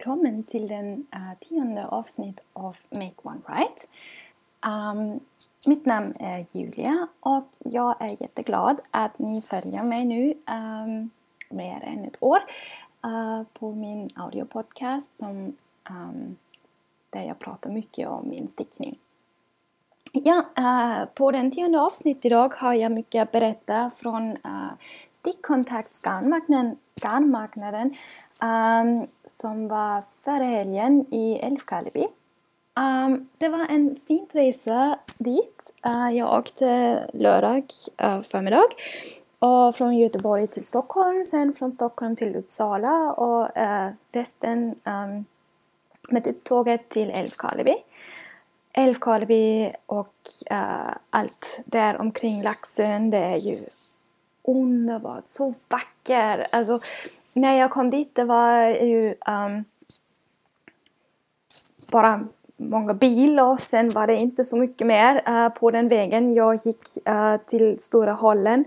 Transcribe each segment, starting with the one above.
Välkommen till den uh, tionde avsnitt av Make One Right. Um, mitt namn är Julia och jag är jätteglad att ni följer mig nu um, mer än ett år uh, på min audiopodcast som, um, där jag pratar mycket om min stickning. Ja, uh, på den tionde avsnittet idag har jag mycket att berätta från uh, stickkontaktsgarnmarknaden garnmarknaden um, som var förra helgen i Älvkarleby. Um, det var en fin resa dit. Uh, jag åkte lördag uh, förmiddag och från Göteborg till Stockholm, sen från Stockholm till Uppsala och uh, resten um, med upptåget till Älvkarleby. Älvkarleby och uh, allt där omkring Laxön, det är ju underbart, så vacker. Alltså, när jag kom dit det var ju um, bara många bilar och sen var det inte så mycket mer uh, på den vägen. Jag gick uh, till Stora hallen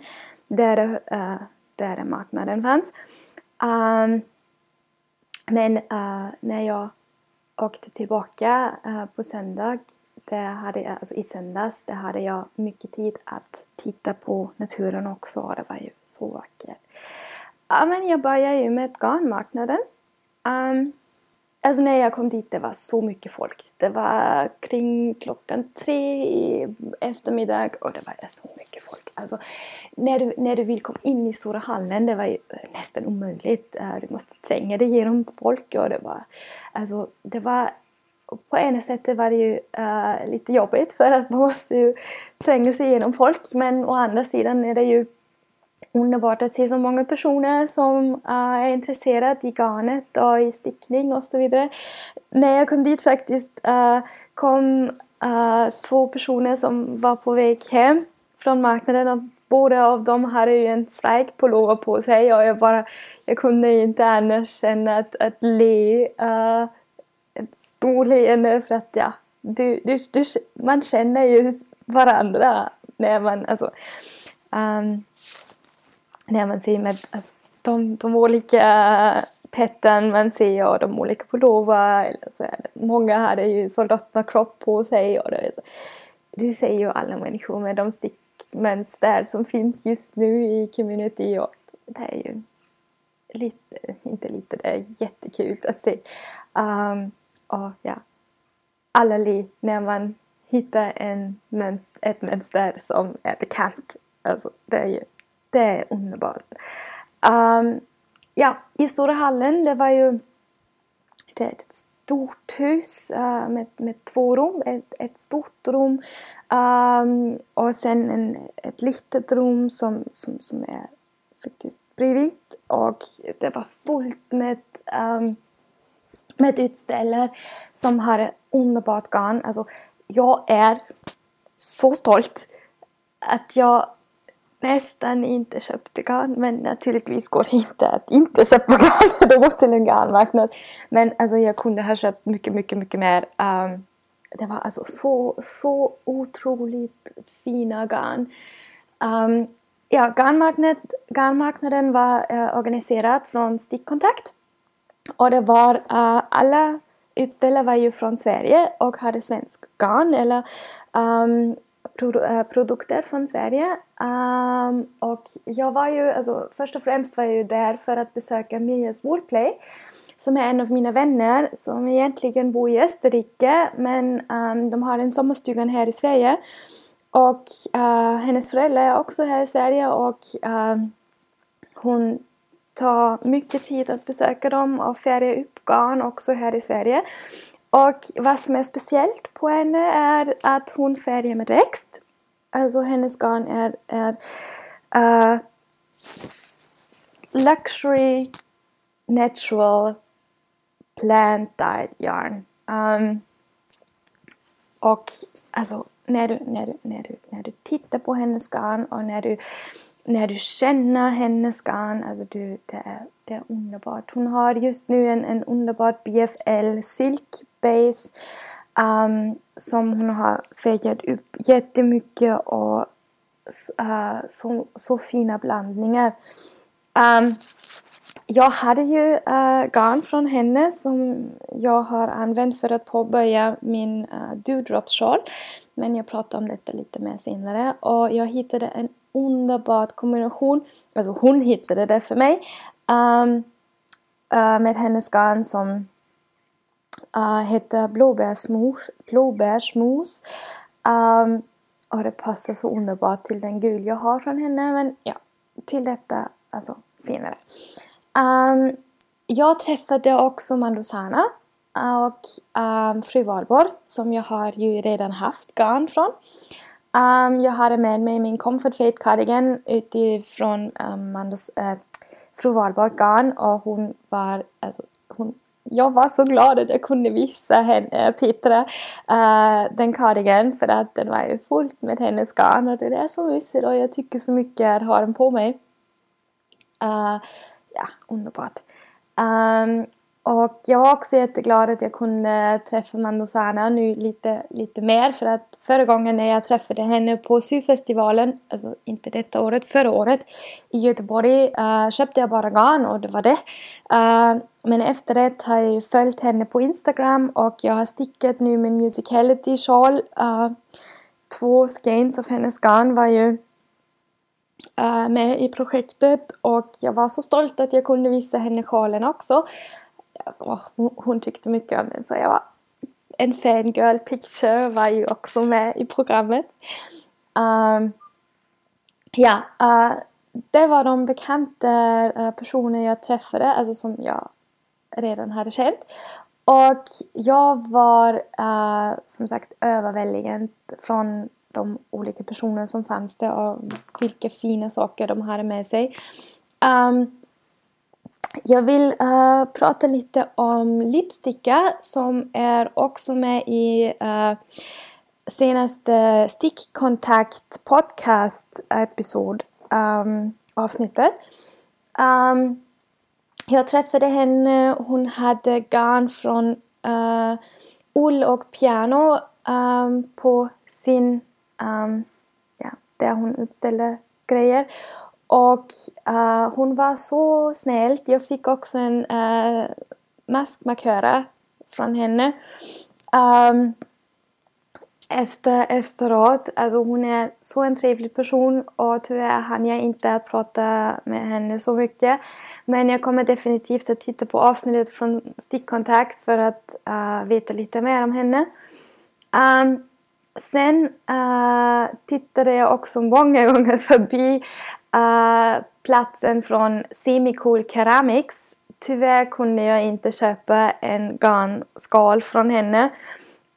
där, uh, där marknaden fanns. Um, men uh, när jag åkte tillbaka uh, på söndag, det hade, alltså i söndags, det hade jag mycket tid att titta på naturen också. Det var ju så vackert. Ja, men jag började ju med garnmarknaden. Um, ehm, alltså när jag kom dit det var så mycket folk. Det var kring klockan tre i eftermiddag och det var så mycket folk. Alltså när du, när du vill komma in i stora hallen det var ju nästan omöjligt. Uh, du måste tränga dig genom folk och det var alltså det var på ena sättet var det ju uh, lite jobbigt för att man måste ju tränga sig igenom folk men å andra sidan är det ju underbart att se så många personer som uh, är intresserade i garnet och i stickning och så vidare. När jag kom dit faktiskt uh, kom två personer som var på väg hem från marknaden och båda av dem hade ju en strejkpullover på sig och jag bara jag kunde inte annars än att, att le ett stort leende för att ja, du, du, du, man känner ju varandra när man, alltså, um, när man ser med alltså, de, de olika petten man ser och de olika pullover. Eller så är det. Många hade ju soldaterna-kropp på sig. Och det, det ser ju alla människor med de stickmönster som finns just nu i community och det är ju lite, inte lite, det är jättekul att se. Um, och ja, alla liv när man hittar en mönster, ett mönster som är bekant. Alltså, det är ju det är underbart. Um, ja, i Stora hallen, det var ju det är ett stort hus uh, med, med två rum. Ett, ett stort rum um, och sen en, ett litet rum som, som, som är faktiskt bredvid. Och det var fullt med um, med utställare som har underbart garn. Alltså, jag är så stolt att jag nästan inte köpte garn men naturligtvis går det inte att inte köpa garn det går till en garnmarknad. Men alltså jag kunde ha köpt mycket, mycket, mycket mer. Um, det var alltså så, så otroligt fina garn. Um, ja, garnmarknad, garnmarknaden var uh, organiserad från Stickkontakt och det var uh, alla utställare var ju från Sverige och hade svensk garn eller um, produkter från Sverige. Um, och jag var ju, alltså först och främst var jag ju där för att besöka Mias Woolplay som är en av mina vänner som egentligen bor i Österrike men um, de har en sommarstuga här i Sverige. Och uh, hennes föräldrar är också här i Sverige och uh, hon ta mycket tid att besöka dem och färga upp garn också här i Sverige. Och vad som är speciellt på henne är att hon färgar med växt. Alltså hennes garn är, är uh, luxury natural plant dyed yarn. Um, och alltså när du, när, du, när, du, när du tittar på hennes garn och när du när du känner hennes garn, alltså du, det, är, det är underbart. Hon har just nu en, en underbar BFL Silk Base um, som hon har färgat upp jättemycket och uh, så, så fina blandningar. Um, jag hade ju uh, garn från henne som jag har använt för att påbörja min uh, dewdrop shawl. Men jag pratar om detta lite mer senare. Och jag hittade en underbar kombination. Alltså hon hittade det för mig. Um, uh, med hennes garn som uh, heter blåbärsmos. blåbärsmos. Um, och det passar så underbart till den gul jag har från henne. Men ja, till detta alltså senare. Um, jag träffade också Mandosana eh, och um, Fru Valborg som jag har ju redan haft garn från. Um, jag hade med mig min Comfort Fate cardigan utifrån ehm, um, Mandos, uh, eh, Fru Valborg garn och hon var, alltså, hon, jag var så glad att jag kunde visa henne, eh, Petra uh, den cardigan för att den var ju fullt med hennes garn och det är så mysigt och jag tycker så mycket att ha den på mig. Uh, ja, underbart. Um, och jag var också jätteglad att jag kunde träffa Mandosana nu lite, lite mer för att förra gången när jag träffade henne på syfestivalen, alltså inte detta året, förra året i Göteborg uh, köpte jag bara garn och det var det. Uh, men efter det har jag ju följt henne på Instagram och jag har stickat nu min musicality shawl. Uh, två skeins av hennes garn var ju med i projektet och jag var så stolt att jag kunde visa henne sjalen också hon tyckte mycket om den så jag var en fangirl picture var ju också med i programmet. Um, ja, uh, det var de bekanta uh, personer jag träffade, alltså som jag redan hade känt. Och jag var uh, som sagt överväldigad från de olika personer som fanns där och vilka fina saker de hade med sig. Um, jag vill uh, prata lite om lipsticka som är också med i uh, senaste Stickkontakt podcast episod um, avsnittet. Um, jag träffade henne, hon hade garn från uh, ull och piano um, på sin, um, ja, där hon utställde grejer. Och uh, hon var så snäll. Jag fick också en eh, uh, maskmarköra från henne. Um, efter, efteråt. Alltså hon är så en trevlig person och tyvärr hann jag inte att prata med henne så mycket. Men jag kommer definitivt att titta på avsnittet från Stickkontakt för att uh, veta lite mer om henne. Um, sen uh, tittade jag också många gånger förbi uh, platsen från Semicool Ceramics. Tyvärr kunde jag inte köpa en garnskal från henne.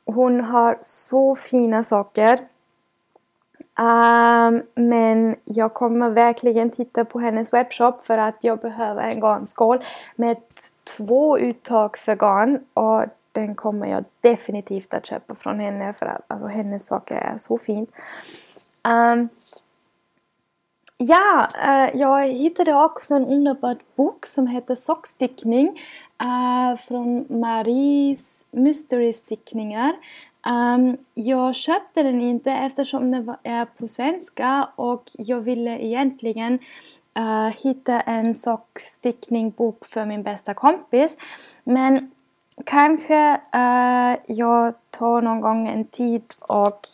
Hon har så fina saker. Um, men jag kommer verkligen titta på hennes webbshop för att jag behöver en garnskål med två uttag för garn och den kommer jag definitivt att köpa från henne för att alltså, hennes saker är så fint. Um, Ja, äh, jag hittade också en underbar bok som heter Sockstickning äh, från Maries Mystery-stickningar. Um, jag köpte den inte eftersom den är på svenska och jag ville egentligen uh, hitta en sockstickningbok för min bästa kompis. Men kanske jag tar någon gång en tid och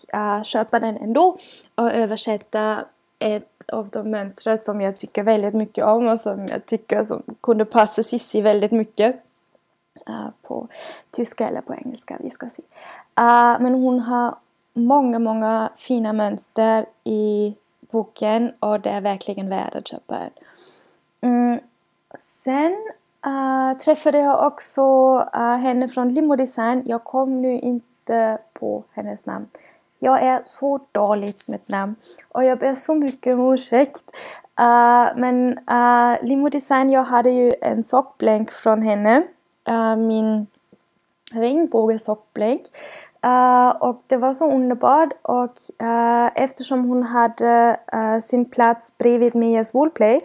köper den ändå och översätter ett av de mönstren som jag tycker väldigt mycket om och som jag tycker som kunde passa Sissi väldigt mycket. Uh, på tyska eller på engelska, vi ska se. Uh, men hon har många, många fina mönster i boken och det är verkligen värt att köpa en. Mm. Sen uh, träffade jag också henne från Limo Design. Jag kom nu inte på hennes namn. Jag är så dålig med namn och jag ber så mycket om ursäkt. Uh, men uh, Limo Design, jag hade ju en sockblänk från henne. Uh, min regnbågesockblänk. Uh, och det var så underbart och uh, eftersom hon hade uh, sin plats bredvid Mias Woolplay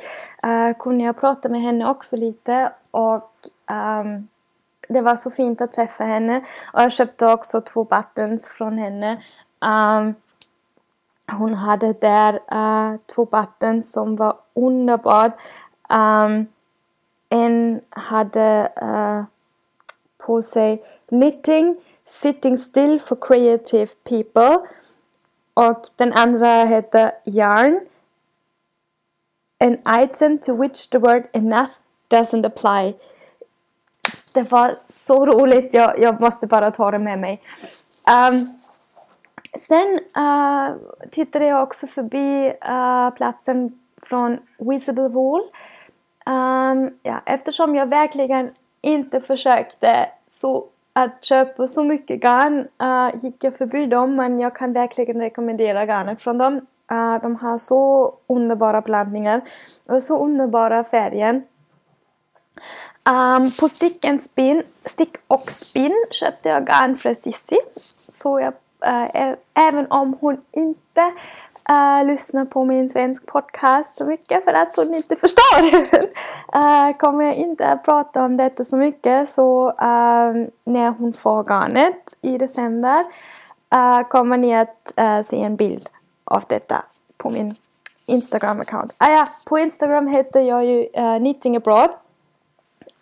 kunde jag prata med henne också lite och um, det var så fint att träffa henne och jag köpte också två buttons från henne Um, hon hade där uh, två vatten som var underbart. Um, en hade uh, på sig Knitting Sitting Still for Creative People och den andra hette Yarn An item to which the word enough doesn't apply. Det var så roligt, jag, jag måste bara ta det med mig. Um, sen uh, tittade jag också förbi uh, platsen från Visible Wall. Um, ja, eftersom jag verkligen inte försökte så att köpa så mycket garn uh, gick jag förbi dem men jag kan verkligen rekommendera garnet från dem. Uh, de har så underbara blandningar och så underbara färger. Um, ehm, på Stick, and spin, Stick och Spin köpte jag garn från Sissi. Så jag, Eh, eh, även om hon inte äh, lyssnar på min svensk podcast så mycket för att hon inte förstår uh, kommer jag inte att prata om detta så mycket. Så när hon får garnet i december kommer ni att se en bild av detta på min Instagram-account. Ah, ja, på Instagram heter jag ju uh, Knitting Abroad.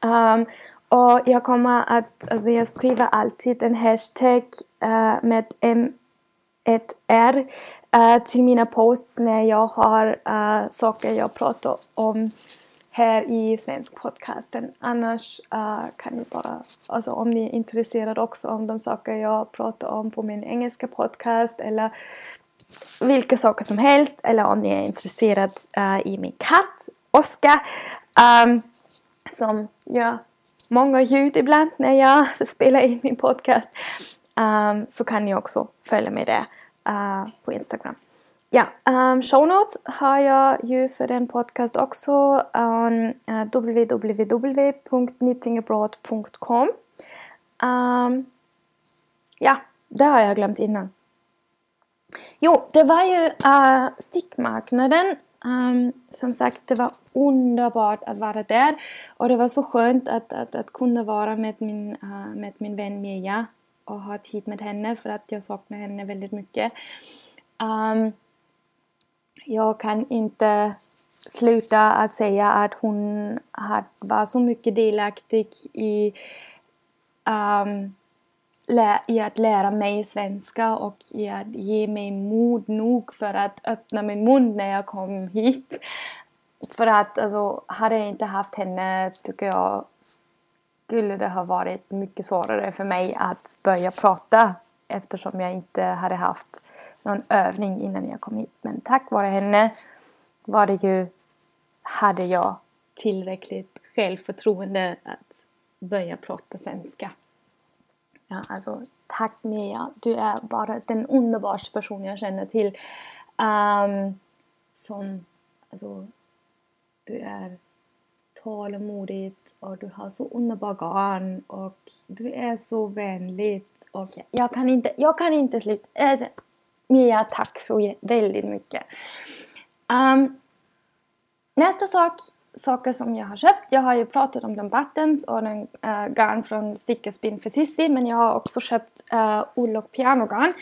Um, ehm, och jag kommer att, alltså jag skriver alltid en hashtag uh, med M1R uh, eh, till mina posts när jag har uh, saker jag pratar om här i svensk podcasten. Annars uh, kan ni bara, alltså om ni är intresserade också om de saker jag pratar om på min engelska podcast eller vilka saker som helst eller om ni är intresserade uh, i min katt Oskar um, som jag många ljud ibland när jag spelar in min podcast um, så kan ni också följa mig där uh, på Instagram. Ja, um, show notes har jag ju för den podcast också um, eh, www.knittingabroad.com um, ehm, Ja, det har jag glömt innan. Jo, det var ju uh, stickmarknaden. Um, som sagt, det var underbart att vara där. Och det var så skönt att, att, att kunna vara med min, uh, med min vän Mia och ha tid med henne för att jag saknar henne väldigt mycket. Um, jag kan inte sluta att säga att hon var så mycket delaktig i um, i att lära mig svenska och i att ge mig mod nog för att öppna min mun när jag kom hit. För att alltså, hade jag inte haft henne tycker jag skulle det ha varit mycket svårare för mig att börja prata eftersom jag inte hade haft någon övning innan jag kom hit. Men tack vare henne var det ju, hade jag tillräckligt självförtroende att börja prata svenska. Ja, alltså, tack Mia, du är bara den underbaraste person jag känner till. Um, som, alltså, du är tålmodigt och du har så underbar garn och du är så vänlig. Och jag, jag kan inte, jag kan inte sluta. Alltså, eh, Mia, tack så väldigt mycket. Um, nästa sak saker som jag har köpt. Jag har ju pratat om de buttons och den uh, garn från Sticka Spin för Sissi men jag har också köpt uh, ull och pianogarn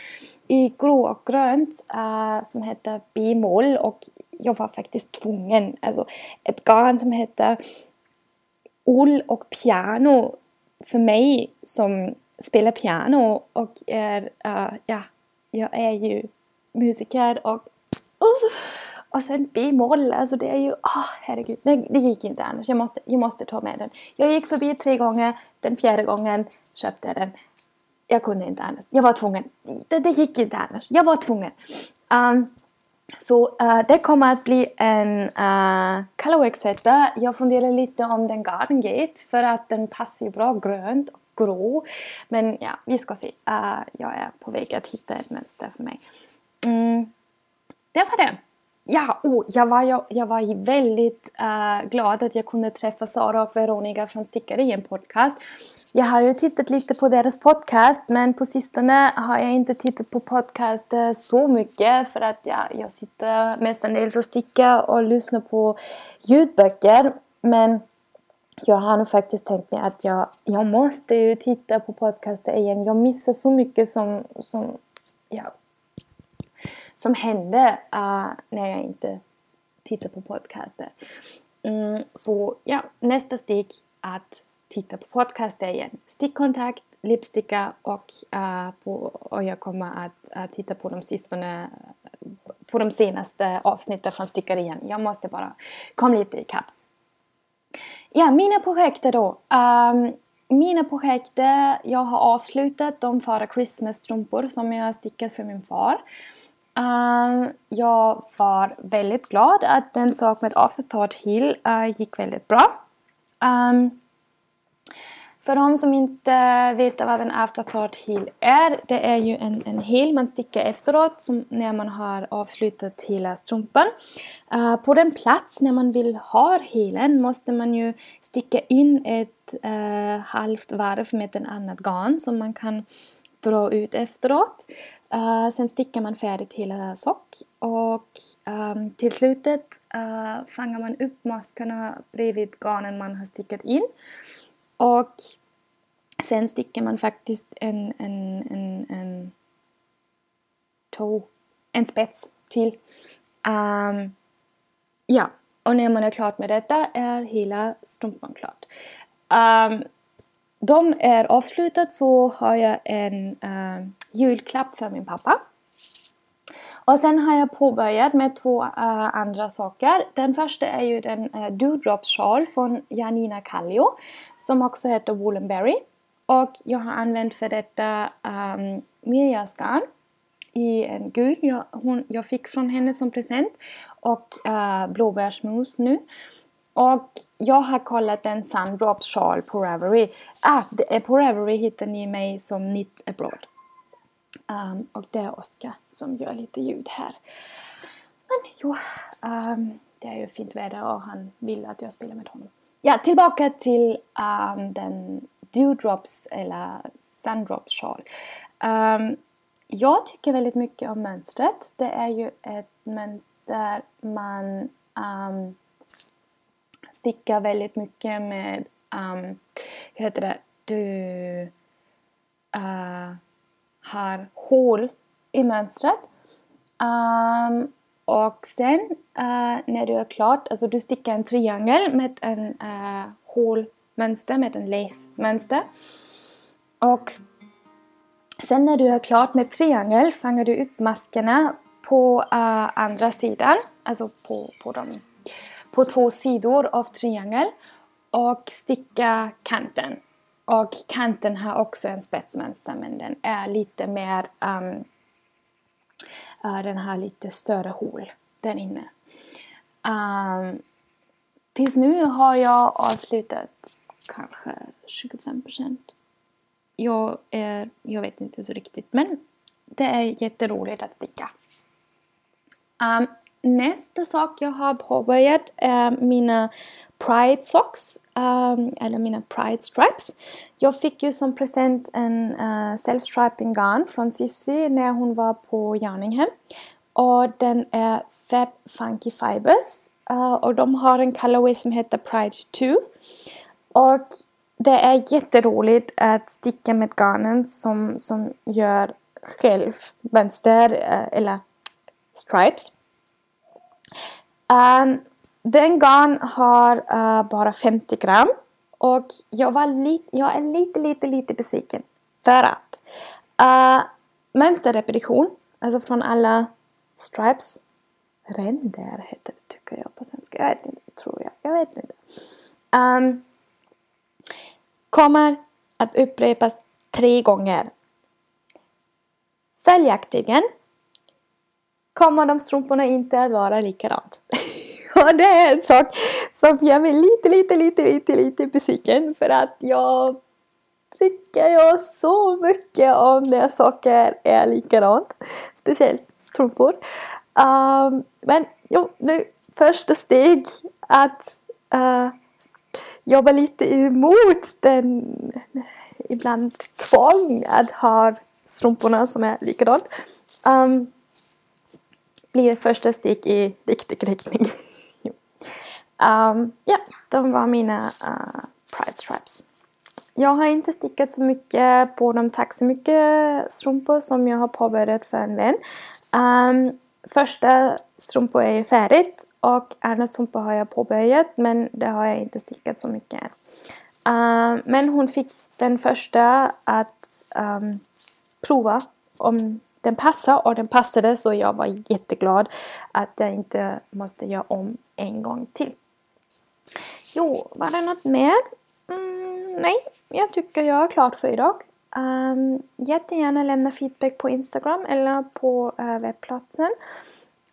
i grå och grönt uh, som heter Bimoll och jag var faktiskt tvungen. Alltså ett garn som heter ull och piano för mig som spelar piano och är, uh, ja, jag är ju musiker och uh, och sen B-moll, alltså det är ju, oh, herregud, det, det gick inte annars. Jag måste, jag måste ta med den. Jag gick förbi tre gånger, den fjärde gången köpte jag den. Jag kunde inte annars. Jag var tvungen. Det, det gick inte annars. Jag var tvungen. Um, så uh, det kommer att bli en uh, Callaway-tvätta. Jag funderar lite om den Garden Gate för att den passar ju bra grönt och grå. Men ja, vi ska se. Uh, jag är på väg att hitta ett mönster för mig. Mm. Det var det. Ja, oh, jag, var, jag, jag var väldigt uh, glad att jag kunde träffa Sara och Veronica från Stickare i en podcast. Jag har ju tittat lite på deras podcast men på sistone har jag inte tittat på podcast så mycket för att ja, jag sitter mestadels och stickar och lyssnar på ljudböcker. Men jag har nog faktiskt tänkt mig att jag, jag måste ju titta på podcaster igen. Jag missar så mycket som, som jag som hände uh, när jag inte tittar på podcaster. Mm, så ja, nästa steg att titta på podcaster igen. Stickkontakt, lipsticka och, uh, på, och jag kommer att uh, titta på de, sistone, på de senaste avsnitten från stickerian. Jag måste bara komma lite ikapp. Ja, mina projekt då. Um, mina projekt, jag har avslutat de förra Christmas-strumpor som jag stickat för min far. Um, jag var väldigt glad att den sak med Afterthought Hill uh, eh, gick väldigt bra. Um, för de som inte vet vad en afterthought heel är, det är ju en, en heel man sticker efteråt som när man har avslutat hela strumpan. Uh, på den plats när man vill ha helen måste man ju sticka in ett uh, halvt varv med en annat garn som man kan dra ut efteråt. Uh, sen stickar man färdigt hela sock och um, till slutet eh, uh, fångar man upp maskarna bredvid garnen man har stickat in. Och sen stickar man faktiskt en, en, en, en toe, en spets till. Um, ja, och när man är klar med detta är hela strumpan klart. Um, de är avslutat så har jag en uh, julklapp för min pappa. Och sen har jag påbörjat med två uh, andra saker. Den första är ju den eh, uh, Dewdrops sjal från Janina Kallio som också heter Woolenberry. Och jag har använt för detta ehm, um, Mirjas i en gul jag, hon, jag fick från henne som present och uh, blåbärsmos nu. Och jag har kollat en Sundrops sjal på Ravelry. Ah, det är på Ravelry hittar ni mig som Knit Abroad. Um, ehm, och det är Oskar som gör lite ljud här. Men jo, um, det är ju fint väder och han vill att jag spelar med honom. Ja, tillbaka till um, den Dewdrops eller Sundrops sjal. Um, jag tycker väldigt mycket om mönstret. Det är ju ett mönster man um, stickar väldigt mycket med, um, hur heter det, du uh, har hål i mönstret. Um, och sen uh, när du är klart, alltså du stickar en triangel med en uh, hålmönster, med en lace-mönster. Och sen när du är klart med triangel fångar du upp maskerna på uh, andra sidan, alltså på, på, de, på två sidor av triangel och sticka kanten. Och kanten har också en spetsmönster men den är lite mer um, uh, den har lite större hål där inne. Um, tills nu har jag avslutat kanske 25 procent. Jag, jag vet inte så riktigt men det är jätteroligt att sticka. Um, nästa sak jag har påbörjat är mina Pride socks, um, eller mina Pride stripes. Jag fick ju som present en uh, self-striping garn från Sissi när hon var på Jarninghem. Och den är Fab Funky Fibers uh, och de har en colorway som heter Pride 2. Och det är jätteroligt att sticka med garnen som, som gör själv vänster uh, eller stripes. Um, den garn har uh, bara 50 gram och jag, var jag är lite, lite, lite besviken för att uh, mönsterrepetition, alltså från alla stripes, ränder heter det tycker jag på svenska, jag vet inte, tror jag, jag vet inte. Um, kommer att upprepas tre gånger. Följaktligen kommer de strumporna inte att vara likadant. Och det är en sak som gör mig lite, lite, lite, lite, lite besviken för att jag tycker jag så mycket om när saker är likadant. Speciellt strumpor. Um, men jo, nu första steg att uh, jobba lite emot den ibland tvång att ha strumporna som är likadant. Um, blir första steg i riktig riktning. um, ehm, ja, de var mina uh, Pride Stripes. Jag har inte stickat så mycket på de tack så mycket strumpor som jag har påbörjat för en vän. Um, första strumpor är färdigt och andra strumpor har jag påbörjat men det har jag inte stickat så mycket än. Uh, men hon fick den första att um, prova om den passar och den passade så jag var jätteglad att jag inte måste göra om en gång till. Jo, var det något mer? Mm, nej, jag tycker jag är klar för idag. Um, jättegärna lämna feedback på Instagram eller på uh, webbplatsen.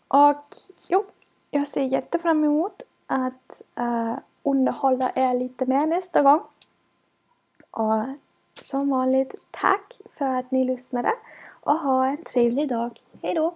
Och jo, jag ser jättefram emot att uh, underhålla er lite mer nästa gång. Och som vanligt, tack för att ni lyssnade och ha en trevlig dag. Hejdå!